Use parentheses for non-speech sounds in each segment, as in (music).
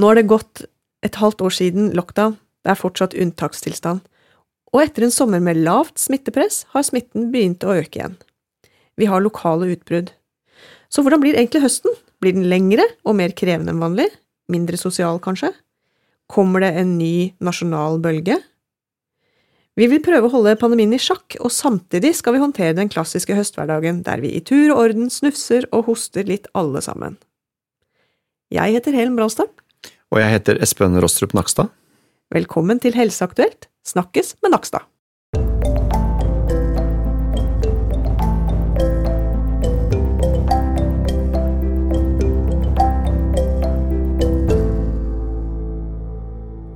Nå har det gått et halvt år siden lockdown, det er fortsatt unntakstilstand, og etter en sommer med lavt smittepress har smitten begynt å øke igjen. Vi har lokale utbrudd. Så hvordan blir egentlig høsten? Blir den lengre og mer krevende enn vanlig? Mindre sosial, kanskje? Kommer det en ny nasjonal bølge? Vi vil prøve å holde pandemien i sjakk, og samtidig skal vi håndtere den klassiske høsthverdagen, der vi i tur og orden snufser og hoster litt alle sammen. Jeg heter Helen Bråstad. Og jeg heter Espen Rostrup Nakstad. Velkommen til Helseaktuelt, snakkes med Nakstad.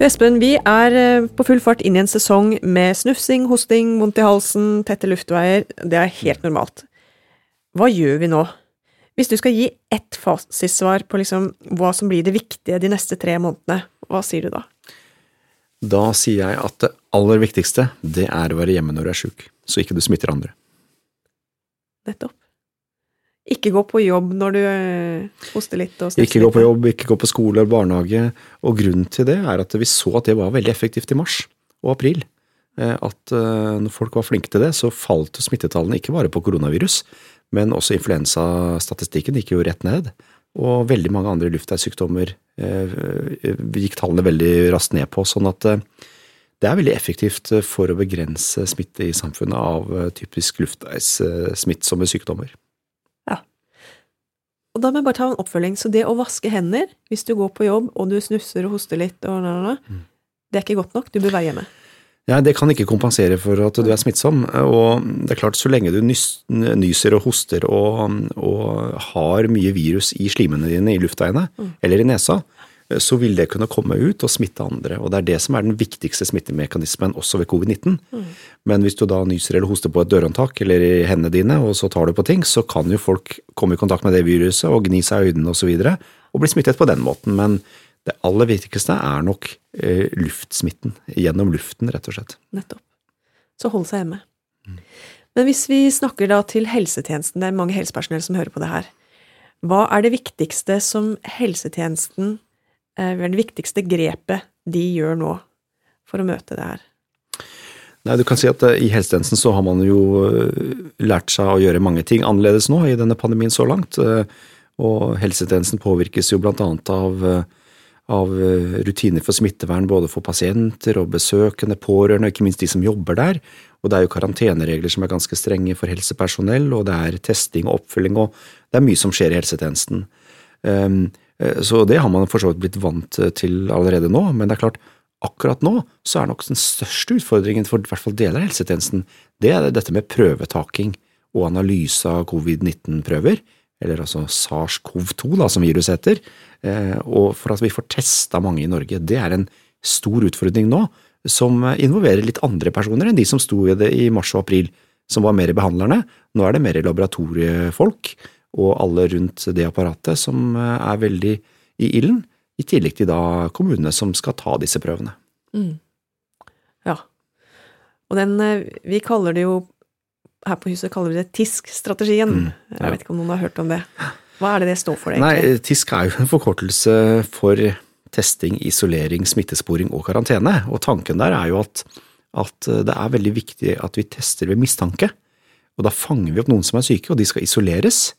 Espen, vi er eh, på full fart inn i en sesong med snufsing, hosting, vondt i halsen, tette luftveier. Det er helt normalt. Hva gjør vi nå? Hvis du skal gi ett fasitsvar på liksom hva som blir det viktige de neste tre månedene, hva sier du da? Da sier jeg at det aller viktigste, det er å være hjemme når du er sjuk, så ikke du smitter andre. Nettopp. Ikke gå på jobb når du øh, hoster litt og snufser Ikke gå på jobb, ikke gå på skole eller barnehage. Og grunnen til det er at vi så at det var veldig effektivt i mars og april. Eh, at eh, når folk var flinke til det, så falt smittetallene ikke bare på koronavirus, men også influensastatistikken gikk jo rett ned. Og veldig mange andre luftveissykdommer eh, gikk tallene veldig raskt ned på. Sånn at det er veldig effektivt for å begrense smitte i samfunnet av typisk luftveissmittsomme sykdommer. Ja. Og da må jeg bare ta en oppfølging. Så det å vaske hender hvis du går på jobb og du snufser og hoster litt, og og, mm. det er ikke godt nok. Du bør være hjemme. Ja, Det kan ikke kompensere for at du er smittsom. Og det er klart, så lenge du nyser og hoster og, og har mye virus i slimene dine i luftveiene mm. eller i nesa, så vil det kunne komme ut og smitte andre. Og det er det som er den viktigste smittemekanismen også ved covid-19. Mm. Men hvis du da nyser eller hoster på et dørhåndtak eller i hendene dine, og så tar du på ting, så kan jo folk komme i kontakt med det viruset og gni seg i øynene osv. Og, så videre, og bli smittet på den måten. Men det aller viktigste er nok eh, luftsmitten. Gjennom luften, rett og slett. Nettopp. Så hold seg hjemme. Mm. Men hvis vi snakker da til helsetjenesten, det er mange helsepersonell som hører på det her. Hva er det viktigste som helsetjenesten eh, det viktigste grepet de gjør nå for å møte det her? Nei, du kan si at eh, I helsetjenesten så har man jo eh, lært seg å gjøre mange ting annerledes nå i denne pandemien så langt. Eh, og helsetjenesten påvirkes jo blant annet av, av rutiner for smittevern både for pasienter og besøkende, pårørende, og ikke minst de som jobber der. Og det er jo karanteneregler som er ganske strenge for helsepersonell, og det er testing og oppfølging, og det er mye som skjer i helsetjenesten. Um, Eh, så det har man for så vidt blitt vant til allerede nå, men det er klart, akkurat nå så er nok den største utfordringen for i hvert fall deler av helsetjenesten, det er dette med prøvetaking og analyse av covid-19-prøver, eller altså SARS-CoV-2 da, som viruset heter, eh, og for at vi får testa mange i Norge. Det er en stor utfordring nå, som involverer litt andre personer enn de som sto i det i mars og april, som var mer behandlerne. Nå er det mer laboratoriefolk og alle rundt det apparatet som eh, er veldig i ilden, i tillegg til da kommunene som skal ta disse prøvene. Mm. Ja. Og den eh, Vi kaller det jo her på huset kaller vi det TISK-strategien. Mm, ja. Jeg vet ikke om noen har hørt om det. Hva er det det står for, egentlig? Nei, TISK er jo en forkortelse for testing, isolering, smittesporing og karantene. Og tanken der er jo at, at det er veldig viktig at vi tester ved mistanke. Og da fanger vi opp noen som er syke, og de skal isoleres.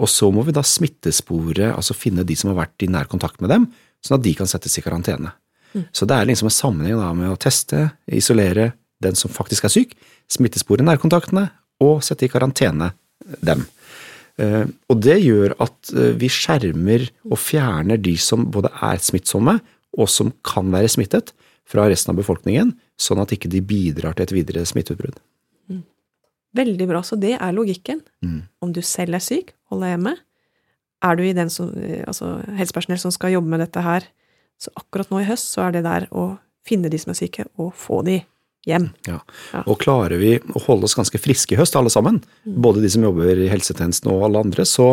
Og så må vi da smittespore, altså finne de som har vært i nær kontakt med dem, sånn at de kan settes i karantene. Mm. Så det er liksom en sammenheng da med å teste, isolere den som faktisk er syk, smittespore nærkontaktene og sette i karantene dem. Eh, og det gjør at eh, vi skjermer og fjerner de som både er smittsomme og som kan være smittet, fra resten av befolkningen, sånn at ikke de bidrar til et videre smitteutbrudd. Veldig bra. Så det er logikken. Mm. Om du selv er syk, hold deg hjemme. Er du i den som, altså helsepersonell som skal jobbe med dette her, så akkurat nå i høst så er det der å finne de som er syke, og få de hjem. Ja. Og klarer vi å holde oss ganske friske i høst, alle sammen, mm. både de som jobber i helsetjenesten og alle andre, så,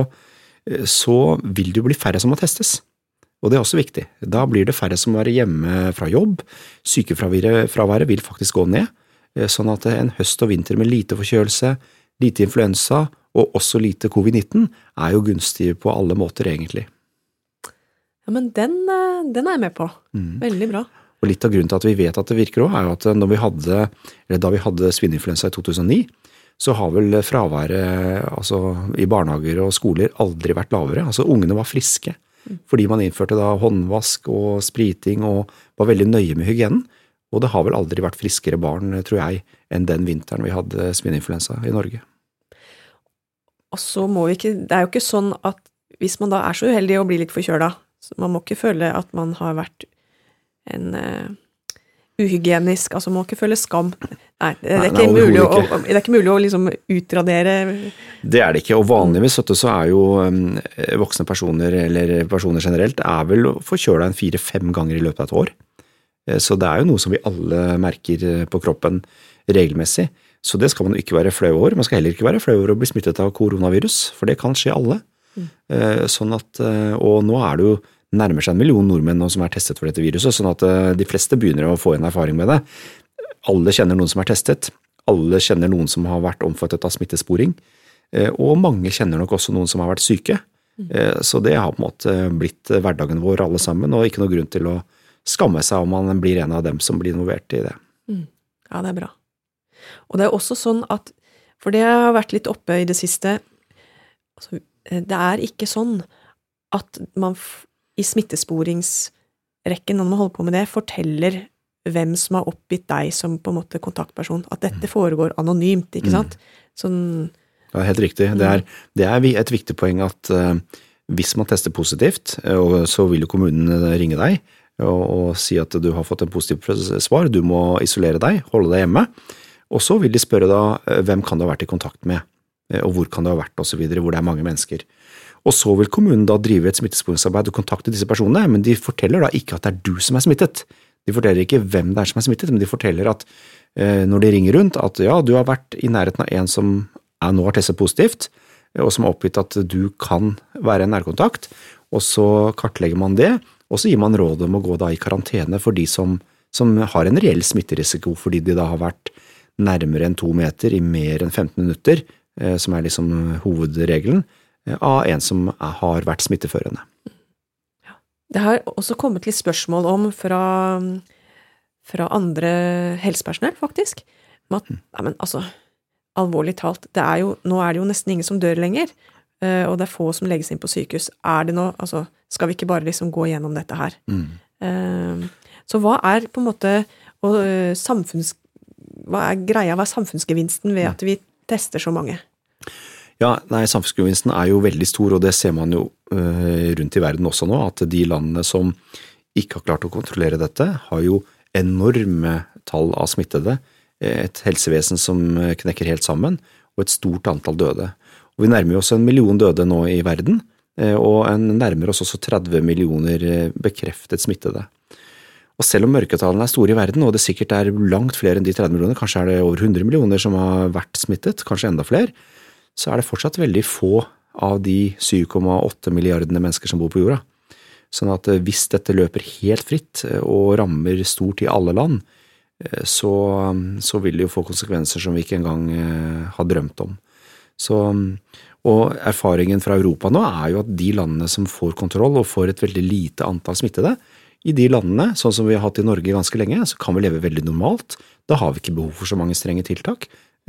så vil det jo bli færre som må testes. Og det er også viktig. Da blir det færre som må være hjemme fra jobb. Sykefraværet vil faktisk gå ned. Eh, sånn at en høst og vinter med lite forkjølelse, lite influensa og også lite covid-19 er jo gunstig på alle måter, egentlig. Ja, men den, eh, den er jeg med på. Mm. Veldig bra. Og litt av grunnen til at vi vet at det virker òg, er jo at når vi hadde, da vi hadde svineinfluensa i 2009, så har vel fraværet altså, i barnehager og skoler aldri vært lavere. Altså Ungene var friske fordi man innførte da håndvask og spriting og var veldig nøye med hygienen. Og det har vel aldri vært friskere barn, tror jeg, enn den vinteren vi hadde svineinfluensa i Norge. Og så må vi ikke Det er jo ikke sånn at hvis man da er så uheldig å bli litt forkjøla, man må ikke føle at man har vært en uh, uhygienisk Altså, man må ikke føle skam. Nei, det er, Nei, ikke, nei, mulig å, overhodet det er ikke mulig å liksom utradere Det er det ikke, og vanligvis du, så er jo um, voksne personer, eller personer generelt, er vel forkjøla en fire-fem ganger i løpet av et år. Eh, Så det er jo noe som vi alle merker på kroppen regelmessig. Så det skal man ikke være flau over. Man skal heller ikke være flau over å bli smittet av koronavirus, for det kan skje alle. Mm. Sånn at, og nå er det jo nærmer seg en million nordmenn nå som er testet for dette viruset, sånn at eh, de fleste begynner å få en erfaring med det. Alle kjenner noen som er testet. Alle kjenner noen som har vært omfattet av smittesporing. Eh, Og mange kjenner nok også noen som har vært syke. Eh, Så det har på en måte blitt hverdagen vår alle sammen, og ikke noe grunn til å skamme seg om man blir en av dem som blir involvert i det. Ja, det er bra. Og det er også sånn at For det har vært litt oppe i det siste altså, Det er ikke sånn at man i smittesporingsrekken, når man holder på med det, forteller hvem som har oppgitt deg som på en måte kontaktperson. At dette foregår anonymt, ikke sant? Sånn Ja, helt riktig. Det er, det er et viktig poeng at eh, hvis man tester positivt, eh, så vil jo kommunen eh, ringe deg og, si at du har fått en positiv svar, du må isolere deg, holde deg hjemme. Og så vil de spørre da hvem kan du ha vært i kontakt med, og hvor kan du ha vært osv., hvor det er mange mennesker. Og så vil kommunen da drive et smittesporingsarbeid og kontakte disse personene, men de forteller da ikke at det er du som er smittet. De forteller ikke hvem det er som er smittet, men de forteller at eh, når de ringer rundt, at ja, du har vært i nærheten av en som er nå har testet positivt, eh, og som har oppgitt at du kan være en nærkontakt, og så kartlegger man det, og så gir man råd om å gå da i karantene for de som, som har en reell smitterisiko fordi de da har vært nærmere enn to meter i mer enn 15 minutter, eh, som er liksom hovedregelen, av en som har vært smitteførende. Det har også kommet litt spørsmål om fra, fra andre helsepersonell, faktisk. Om at, nei, men altså, alvorlig talt, det er jo, nå er det jo nesten ingen som dør lenger. eh, Og det er få som legges inn på sykehus. Er det nå, altså, skal vi ikke bare liksom gå gjennom dette her? Mm. Så hva er på en måte og, eh, samfunns... Hva er greia, hva er samfunnsgevinsten ved at vi tester så mange? Ja, nei, Samfunnsgevinsten er jo veldig stor, og det ser man jo øh, rundt i verden også nå. At de landene som ikke har klart å kontrollere dette, har jo enorme tall av smittede. Et helsevesen som øh, knekker helt sammen, og et stort antall døde. Og Vi nærmer oss en million døde nå i verden, og en nærmer oss også 30 millioner bekreftet smittede. Og selv om mørketallene er store i verden, og det sikkert er langt flere enn de 30 millioner, kanskje er det over 100 millioner som har vært smittet, kanskje enda flere, så er det fortsatt veldig få av de 7,8 milliardene mennesker som bor på jorda. Sånn at eh, hvis dette løper helt fritt eh, og rammer stort i alle land, eh, så, så vil det jo få konsekvenser som vi ikke engang har drømt om. Så, og erfaringen fra Europa nå er jo at de landene som får kontroll og får et veldig lite antall smittede, i de landene, sånn som vi har hatt i Norge ganske lenge, så kan vi leve veldig normalt. Da har vi ikke behov for så mange strenge tiltak.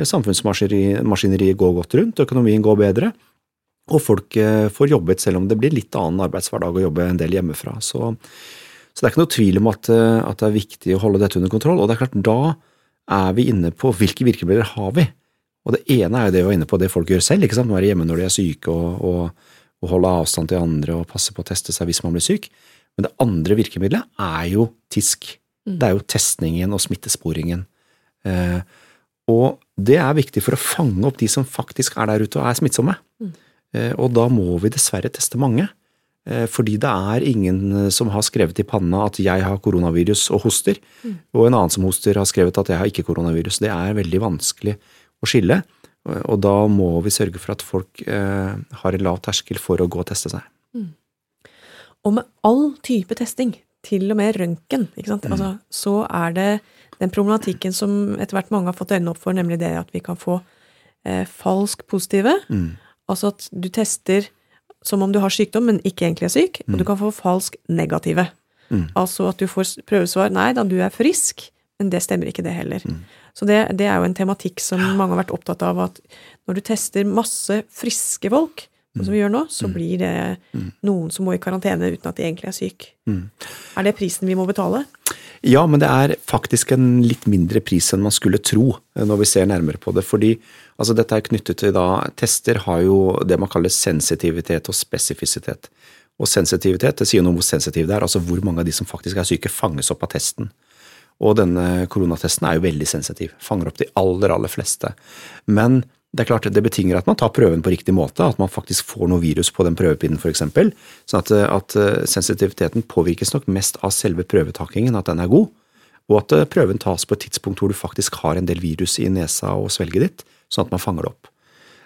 Samfunnsmaskineriet går godt rundt, økonomien går bedre, og folk eh, får jobbet selv om det blir litt annen arbeidshverdag å jobbe en del hjemmefra. Så, så det er ikke noe tvil om at, eh, at, det er viktig å holde dette under kontroll. Og det er klart, da er vi inne på hvilke virkemidler har vi? Og det ene er jo det vi var inne på, det folk gjør selv. ikke sant? Være hjemme når de er syke, og, og, og holde avstand til andre og passe på å teste seg hvis man blir syk. Men det andre virkemidlet er jo TISK. Det er jo testningen og smittesporingen. Eh, og det er viktig for å fange opp de som faktisk er der ute og er smittsomme. Eh, og da må vi dessverre teste mange. Eh, fordi det er ingen som har skrevet i panna at jeg har koronavirus og hoster, og en annen som hoster har skrevet at jeg har ikke koronavirus. Det er veldig vanskelig å skille, og da må vi sørge for at folk eh, har en lav terskel for å gå og teste seg. Og med all type testing, til og med røntgen, ikke altså, så er det den problematikken som etter hvert mange har fått øynene opp for, nemlig det at vi kan få eh, falsk positive. Altså at du tester som om du har sykdom, men ikke egentlig er syk. Og du kan få falsk negative. Mm. Altså at du får prøvesvar nei da, du er frisk, men det stemmer ikke det heller. Mm. Så det, det er jo en tematikk som mange har vært opptatt av, at når du tester masse friske folk, sånn som vi gjør nå, Mm. så blir det noen som må i karantene uten at de egentlig er syke. Mm. Er det prisen vi må betale? Ja, men det er faktisk en litt mindre pris enn man skulle tro eh, når vi ser nærmere på det. Fordi altså, dette er knyttet til da Tester har jo det man kaller sensitivitet og spesifisitet. Og sensitivitet det sier noe om hvor sensitiv det er, altså hvor mange av de som faktisk er syke, fanges opp av testen. Og denne koronatesten er jo veldig sensitiv, fanger opp de aller, aller fleste. Men det er klart, det betinger at man tar prøven på riktig måte, at man faktisk får noe virus på den prøvepinnen f.eks. Sånn at, at eh, sensitiviteten påvirkes nok mest av selve prøvetakingen, at den er god, og at eh, prøven tas på et tidspunkt hvor du faktisk har en del virus i nesa og svelget ditt, sånn at man fanger det opp.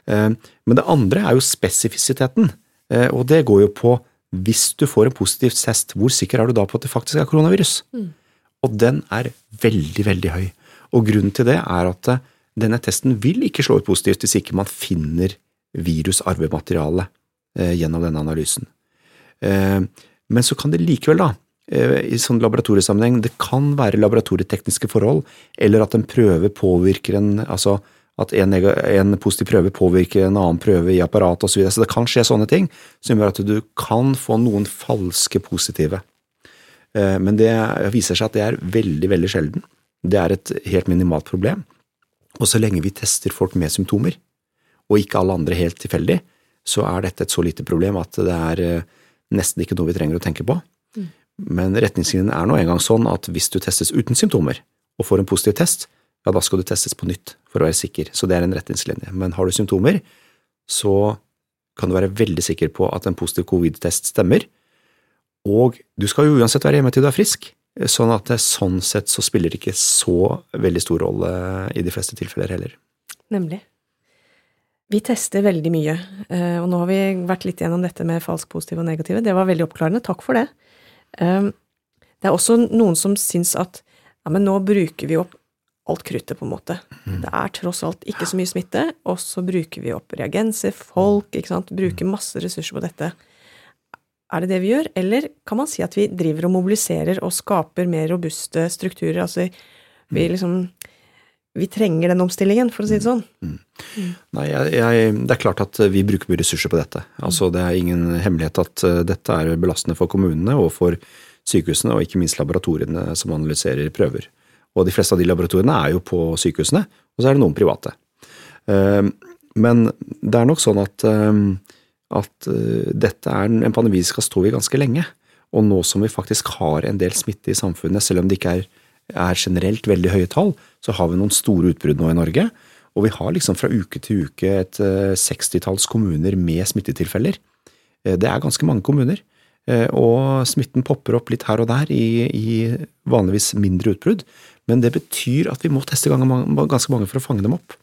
Eh, Men det andre er jo spesifisiteten, eh, og det går jo på hvis du får en positiv test, hvor sikker er du da på at det faktisk er koronavirus? Og den er veldig, veldig høy. Og grunnen til det er at eh, denne testen vil ikke slå ut positivt hvis ikke man finner virusarvemateriale eh, gjennom denne analysen. Eh, men så kan det likevel, da, eh, i sånn laboratoriesammenheng, det kan være laboratorietekniske forhold, eller at en prøve påvirker en altså at en, en positiv prøve påvirker en annen prøve i apparatet osv. Så, så det kan skje sånne ting som gjør at du kan få noen falske positive. Men det viser seg at det er veldig, veldig sjelden. Det er et helt minimalt problem. Og så lenge vi tester folk med symptomer, og ikke alle andre helt tilfeldig, så er dette et så lite problem at det er eh, nesten ikke noe vi trenger å tenke på. Men retningslinjen er nå engang sånn at hvis du testes uten symptomer og får en positiv test, ja, da skal du testes på nytt for å være sikker. Så det er en retningslinje. Men har du symptomer, så kan du være veldig sikker på at en positiv covid-test stemmer. Og du skal jo uansett være hjemme til du er frisk, sånn at det, sånn sett så spiller det ikke så veldig stor rolle i de fleste tilfeller heller. Nemlig. Vi tester veldig mye, eh, og nå har vi vært litt gjennom dette med falsk positive og negative. Det var veldig oppklarende. Takk for det. Um, Det er også noen som syns at ja, men nå bruker vi opp alt kruttet, på en måte. Det er tross alt ikke så mye smitte, og så bruker vi opp reagenser, folk, ikke sant, bruker masse ressurser på dette. Er det det vi gjør, eller kan man si at vi driver og mobiliserer og skaper mer robuste strukturer? Altså, vi liksom Vi trenger den omstillingen, for å si det sånn. Nei, jeg, jeg, Det er klart at vi bruker mye ressurser på dette. Altså, Det er ingen hemmelighet at eh, dette er belastende for kommunene og for sykehusene, og ikke minst laboratoriene som analyserer prøver. Og de fleste av de laboratoriene er jo på sykehusene, og så er det noen private. Eh, Men det er nok sånn at, eh, at eh, dette er en pandemi vi skal stå i ganske lenge. Og nå som vi faktisk har en del smitte i samfunnet, selv om det ikke er, er generelt veldig høye tall, så har vi noen store utbrudd nå i Norge. Og vi har liksom fra uke til uke et eh, sekstitalls kommuner med smittetilfeller. Eh, Det er ganske mange kommuner. Og smitten popper opp litt her og der i, i vanligvis mindre utbrudd. Men det betyr at vi må teste ganske mange, for å fange dem opp.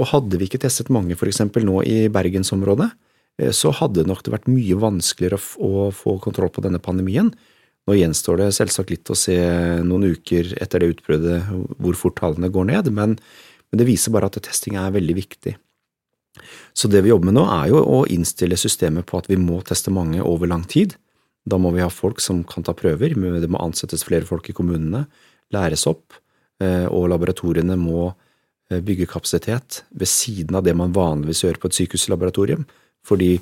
Og hadde vi ikke testet mange f.eks. nå i bergensområdet, så hadde nok det vært mye vanskeligere å, få kontroll på denne pandemien. Nå gjenstår det selvsagt litt å se noen uker etter det utbruddet hvor fort tallene går ned, men, men det viser bare at testing er veldig viktig. Så det vi jobber med nå, er jo å innstille systemet på at vi må teste mange over lang tid. Da må vi ha folk som kan ta prøver, det må ansettes flere folk i kommunene, læres opp, eh, og laboratoriene må eh, bygge kapasitet ved siden av det man vanligvis gjør på et sykehuslaboratorium. Fordi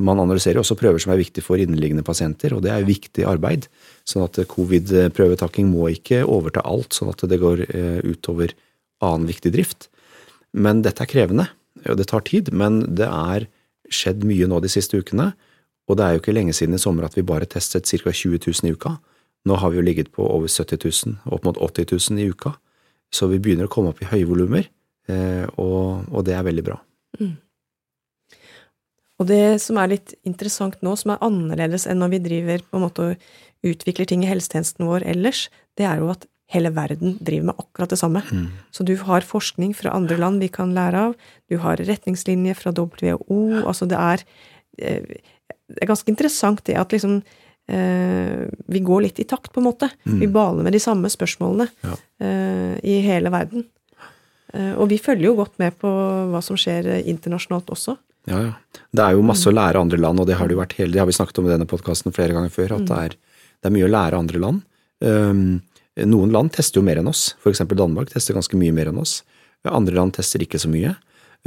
man analyserer også prøver som er viktige for inneliggende pasienter, og det er viktig arbeid. Sånn at covid-prøvetaking må ikke overta alt, sånn at det går eh, utover annen viktig drift. Men dette er krevende, og det tar tid, men det er skjedd mye nå de siste ukene. Og det er jo ikke lenge siden i sommer at vi bare testet ca. 20 000 i uka. Nå har vi jo ligget på over 70 000, opp mot 80 000 i uka. Så vi begynner å komme opp i høye volumer, eh, og, det er veldig bra. Og det som er litt interessant nå, som er annerledes enn når vi driver på en måte og utvikler ting i helsetjenesten vår ellers, det er jo at hele verden driver med akkurat det samme. Så du har forskning fra andre land vi kan lære av, du har retningslinjer fra WHO, altså det er eh, Det er ganske interessant det at liksom eh, vi går litt i takt, på en måte. Vi baler med de samme spørsmålene Ja. eh, i hele verden. Og vi følger jo godt med på hva som skjer internasjonalt også. Ja, ja. Det er jo masse å lære andre land, og det har det vært hele, det har vi snakket om i denne podkasten flere ganger før, at det er, det er mye å lære andre land. Um, noen land tester jo mer enn oss, eksempel Danmark tester ganske mye mer enn oss. Andre land tester ikke så mye.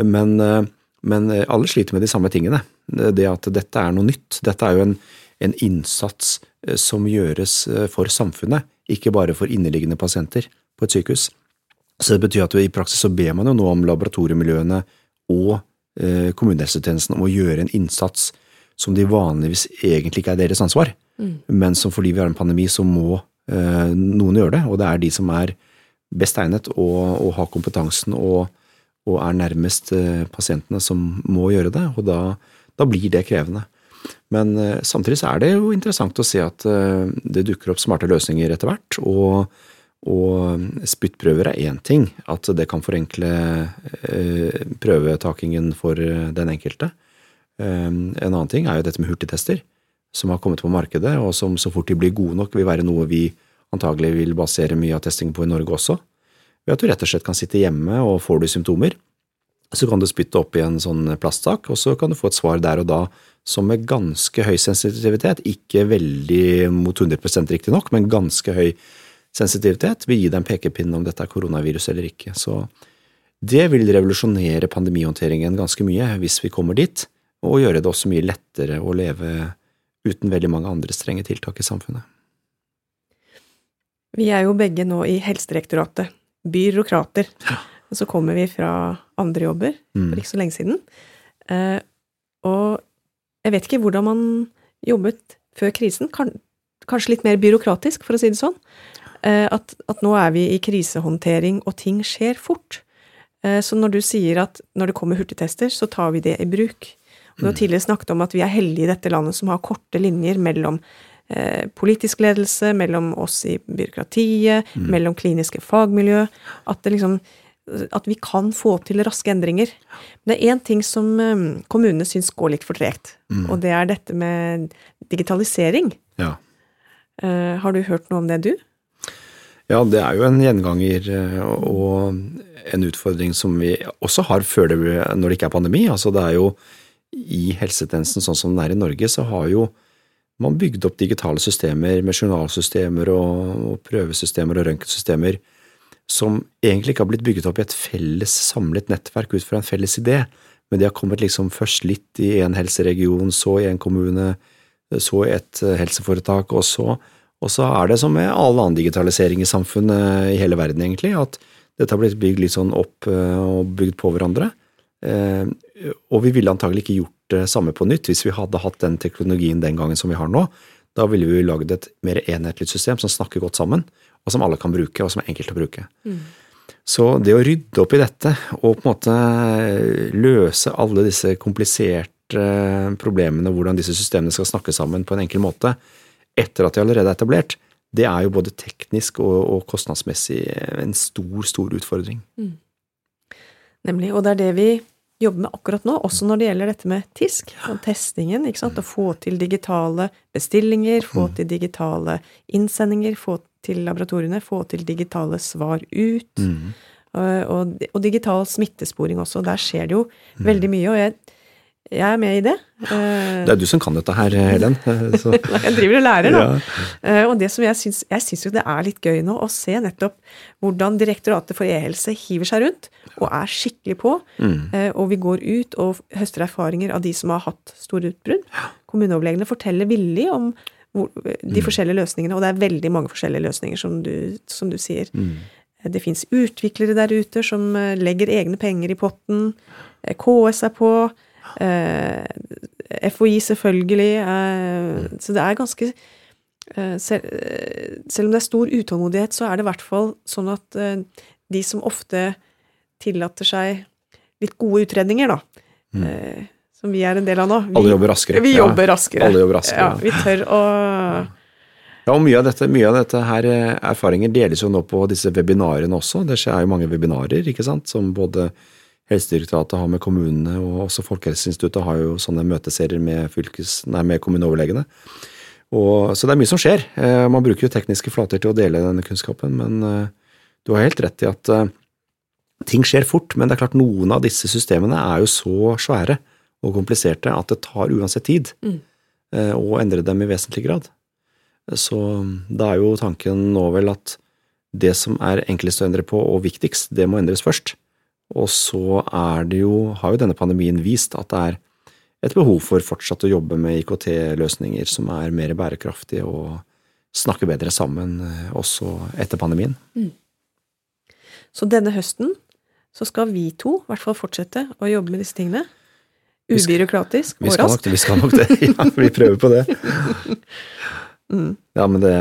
Men, uh, men alle sliter med de samme tingene. Det at dette er noe nytt. Dette er jo en, en innsats uh, som gjøres for samfunnet, ikke bare for inneliggende pasienter på et sykehus. Så det betyr at i praksis så ber man jo nå om laboratoriemiljøene og kommunehelsetjenesten om å gjøre en innsats som de vanligvis egentlig ikke er deres ansvar, mm. men som fordi vi har en pandemi, så må eh, noen gjøre det. Og det er de som er best egnet og, og har kompetansen og, og er nærmest eh, pasientene som må gjøre det, og da, da blir det krevende. Men eh, samtidig så er det jo interessant å se at eh, det dukker opp smarte løsninger etter hvert. og og spyttprøver er én ting, at det kan forenkle eh, prøvetakingen for den enkelte. Eh, en annen ting er jo dette med hurtigtester, som har kommet på markedet, og som så fort de blir gode nok, vil være noe vi antagelig vil basere mye av testingen på i Norge også. Ved at du rett og slett kan sitte hjemme, og får du symptomer, så kan du spytte opp i en sånn plastsak, og så kan du få et svar der og da som med ganske høy sensitivitet, ikke veldig mot 100% riktignok, men ganske høy sensitivitet vil gi deg en pekepinn om dette er koronavirus eller ikke. Så det vil revolusjonere pandemihåndteringen ganske mye hvis vi kommer dit, og gjøre det også mye lettere å leve uten veldig mange andre strenge tiltak i samfunnet. Vi er jo begge nå i Helsedirektoratet, byråkrater. Ja. Og så kommer vi fra andre jobber for mm. ikke så lenge siden. Eh, og jeg vet ikke hvordan man jobbet før krisen. Kanskje litt mer byråkratisk, for å si det sånn. Eh, at, at, nå er vi i krisehåndtering, og ting skjer fort. Eh, så når du sier at når det kommer hurtigtester, så tar vi det i bruk. Du har mm. tidligere snakket om at vi er heldige i dette landet som har korte linjer mellom eh, politisk ledelse, mellom oss i byråkratiet, mm. mellom kliniske fagmiljø. At, liksom, at, vi kan få til raske endringer. Men det er én ting som kommunene syns går litt for tregt, mm. og det er dette med digitalisering. Ja. Eh, har du hørt noe om det, du? Ja, det er jo en gjenganger eh, og en utfordring som vi også har før det, når det ikke er pandemi. Altså det er jo i helsetjenesten sånn som den er i Norge, så har jo man bygd opp digitale systemer med journalsystemer og, og prøvesystemer og røntgensystemer som egentlig ikke har blitt bygget opp i et felles, samlet nettverk ut fra en felles idé, men de har kommet liksom først litt i en helseregion, så i en kommune, så i et helseforetak, og så og så er det som med all annen digitalisering i samfunnet i hele verden, egentlig, at dette har blitt bygd litt sånn opp eh, og bygd på hverandre. Eh, og vi ville antagelig ikke gjort det samme på nytt hvis vi hadde hatt den teknologien den gangen som vi har nå. Da ville vi lagd et mer enhetlig system som snakker godt sammen, og som alle kan bruke, og som er enkelt å bruke. Mm. Så det å rydde opp i dette og på en måte løse alle disse kompliserte problemene, hvordan disse systemene skal snakke sammen på en enkel måte, etter at de allerede er etablert, det er jo både teknisk og, og kostnadsmessig en stor, stor utfordring. Mm. Nemlig. Og det er det vi jobber med akkurat nå, også når det gjelder dette med TISK og testingen. ikke sant? Å få til digitale bestillinger, få mm. til digitale innsendinger, få til laboratoriene, få til digitale svar ut. Mm. Og, og, og, digital smittesporing også. Der skjer det jo mm. veldig mye. Og jeg jeg er med i det. Det er du som kan dette her, Helen. (laughs) jeg driver og lærer, da. Ja. Eh, og det som jeg syns, jeg syns jo det er litt gøy nå å se nettopp hvordan Direktoratet for e-helse hiver seg rundt og er skikkelig på. Mm. Eh, og vi går ut og høster erfaringer av de som har hatt store utbrudd. Kommuneoverlegene forteller villig om de mm. forskjellige løsningene, og det er veldig mange forskjellige løsninger, som du, som du sier. Mm. Det fins utviklere der ute som eh, legger egne penger i potten. KS er på. Eh, FHI, selvfølgelig. Eh, så det er ganske eh, selv, selv, om det er stor utålmodighet, så er det i hvert fall sånn at de som ofte tillater seg litt gode utredninger, da, mm. som vi er en del av nå vi, Alle jobber raskere. Vi jobber raskere. Alle jobber raskere. Ja, vi tør å ja, og mye av dette, mye av dette her erfaringer deles jo nå på disse webinarene også. Det er jo mange webinarer, ikke sant, som både Helsedirektoratet har med kommunene, og også Folkehelseinstituttet har jo sånne møteserier med, fylkes, nei, med kommuneoverlegene. Og, så det er mye som skjer. Eh, man bruker jo tekniske flater til å dele denne kunnskapen, men eh, du har helt rett i at eh, ting skjer fort. Men det er klart noen av disse systemene er jo så svære og kompliserte at det tar uansett tid Mm. eh, å endre dem i vesentlig grad. Så da er jo tanken nå vel at det som er enklest å endre på og viktigst, det må endres først. Og så er det jo, har jo denne pandemien vist at det er et behov for fortsatt å jobbe med IKT-løsninger som er mer bærekraftige og snakke bedre sammen eh, også etter pandemien. Så denne høsten så skal vi to i hvert fall fortsette å jobbe med disse tingene. Ubyråkratisk Vi og raskt. vi skal nok det. (laughs) Ja, vi prøver på det. (laughs) Mm. Ja, men det,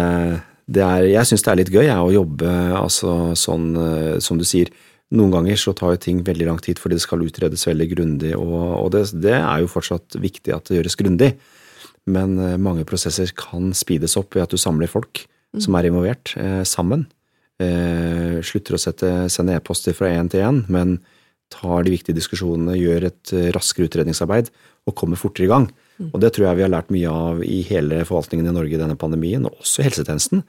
det er Jeg syns det er litt gøy jeg, å jobbe altså, sånn eh, som du sier. Noen ganger så tar jo ting veldig lang tid fordi det skal utredes veldig grundig, og, og det, det er jo fortsatt viktig at det gjøres grundig. Men eh, mange prosesser kan speedes opp ved at du samler folk som er involvert, eh, sammen. Eh, slutter å sette, sende e-poster fra én til én, men tar de viktige diskusjonene, gjør et eh, raskere utredningsarbeid og kommer fortere i gang. Og det tror jeg vi har lært mye av i hele forvaltningen i Norge i denne pandemien, og også i helsetjenesten.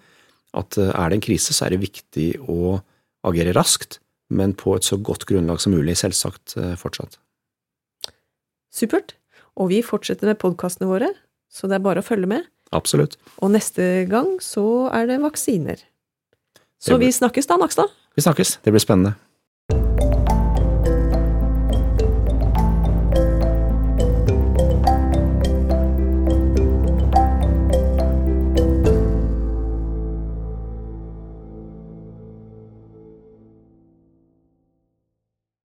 At eh, er det en krise, så er det viktig å agere raskt, men på et så godt grunnlag som mulig, selvsagt eh, fortsatt. Supert. Og vi fortsetter med podkastene våre, så det er bare å følge med. Absolutt. Og neste gang så er det vaksiner. Så vi snakkes da, Nakstad. Vi snakkes. Det blir spennende.